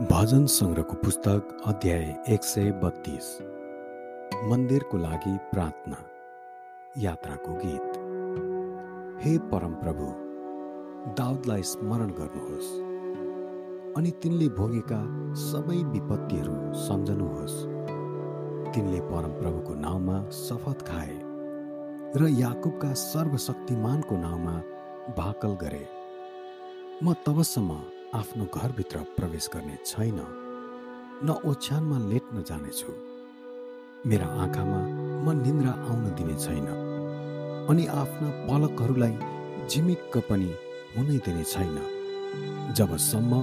भजन सङ्ग्रहको पुस्तक अध्याय एक सय बत्तिस। मन्दिरको लागि प्रार्थना यात्राको गीत। हे परमप्रभु दाउदलाई स्मरण गर्नुहोस् अनि तिनले भोगेका सबै विपत्तिहरू सम्झनुहोस्। तिनले परमप्रभुको नाउँमा शपथ खाए र याकुबका सर्वशक्तिमानको नाउँमा भाकल गरे। म तबसम्म आफ्नो घरभित्र प्रवेश गर्ने छैन न ओछ्यानमा लेट्न जानेछु। मेरा आँखामा म निन्द्रा आउन दिने छैन अनि आफ्ना पलकहरूलाई झिमिक्क पनि हुनै दिने छैन। जबसम्म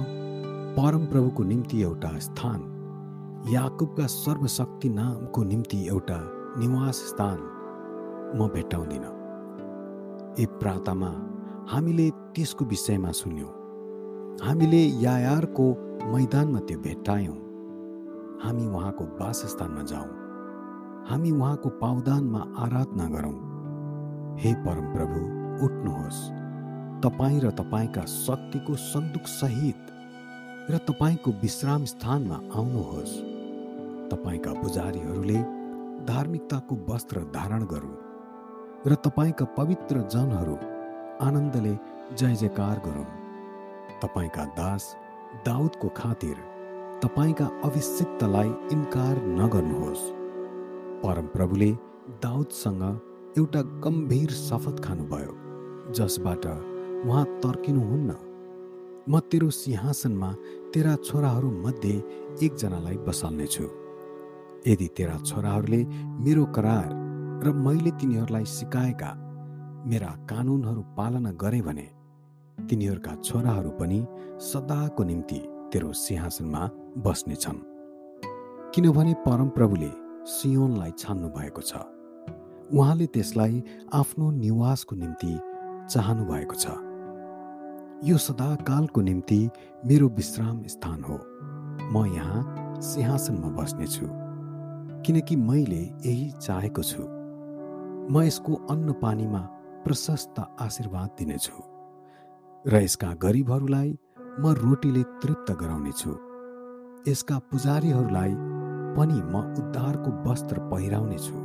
परमप्रभुको निम्ति एउटा स्थान याकुबका सर्वशक्ति नामको निम्ति एउटा निवास स्थान म भेट्टाउँदिन। ए प्रातामा हामीले त्यसको विषयमा सुन्यौँ। हामीले यायारको मैदानमा त्यो भेट्टायौँ। हामी उहाँको वासस्थानमा जाउँ हामी उहाँको पावदानमा आराधना गरौँ। हे परमप्रभु उठ्नुहोस्। तपाईँ र तपाईँका शक्तिको सन्दुक सहित र तपाईँको विश्राम स्थानमा आउनुहोस्। तपाईँका पुजारीहरूले धार्मिकताको वस्त्र धारण गरौँ र तपाईँका पवित्र जनहरू आनन्दले जय जयकार गरौँ तपाईँका दास दाउदको खातिर तपाईँका अभिषिक्तलाई इन्कार नगर्नुहोस्। परमप्रभुले दाउदसँग एउटा गम्भीर शपथ खानुभयो जसबाट उहाँ तर्किनुहुन्न। म तेरो सिंहासनमा तेरा छोराहरू मध्ये एकजनालाई बसाल्नेछु। यदि तेरा छोराहरूले मेरो करार र मैले तिनीहरूलाई सिकाएका मेरा कानुनहरू पालना गरे भने तिनीहरूका छोराहरू पनि सदाको निम्ति तेरो सिंहासनमा बस्नेछन्। किनभने परमप्रभुले सियोनलाई छान्नु भएको छ। उहाँले त्यसलाई आफ्नो निवासको निम्ति चाहनु भएको छ। यो सदाकालको निम्ति मेरो विश्राम स्थान हो। म यहाँ सिंहासनमा बस्नेछु। किनकि मैले यही चाहेको छु। म यसको अन्न पानीमा प्रशस्त आशीर्वाद दिनेछु। र यसका गरिबहरूलाई म रोटीले तृप्त गराउनेछु। यसका पुजारीहरूलाई पनि म उद्धारको वस्त्र पहिराउनेछु।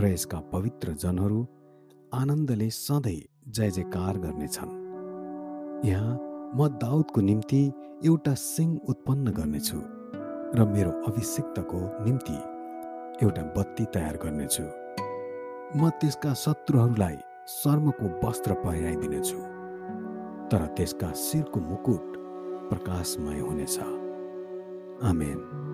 र यसका पवित्र जनहरू आनन्दले सधैँ जय जयकार गर्नेछन्। यहाँ म दाउदको निम्ति एउटा सिंह उत्पन्न गर्नेछु र मेरो अभिषिक्तको निम्ति एउटा बत्ती तयार गर्नेछु। म त्यसका शत्रुहरूलाई शर्मको वस्त्र पहिराइदिनेछु। तरह इसका सिर को मुकुट प्रकाशमय होने सा। आमेन।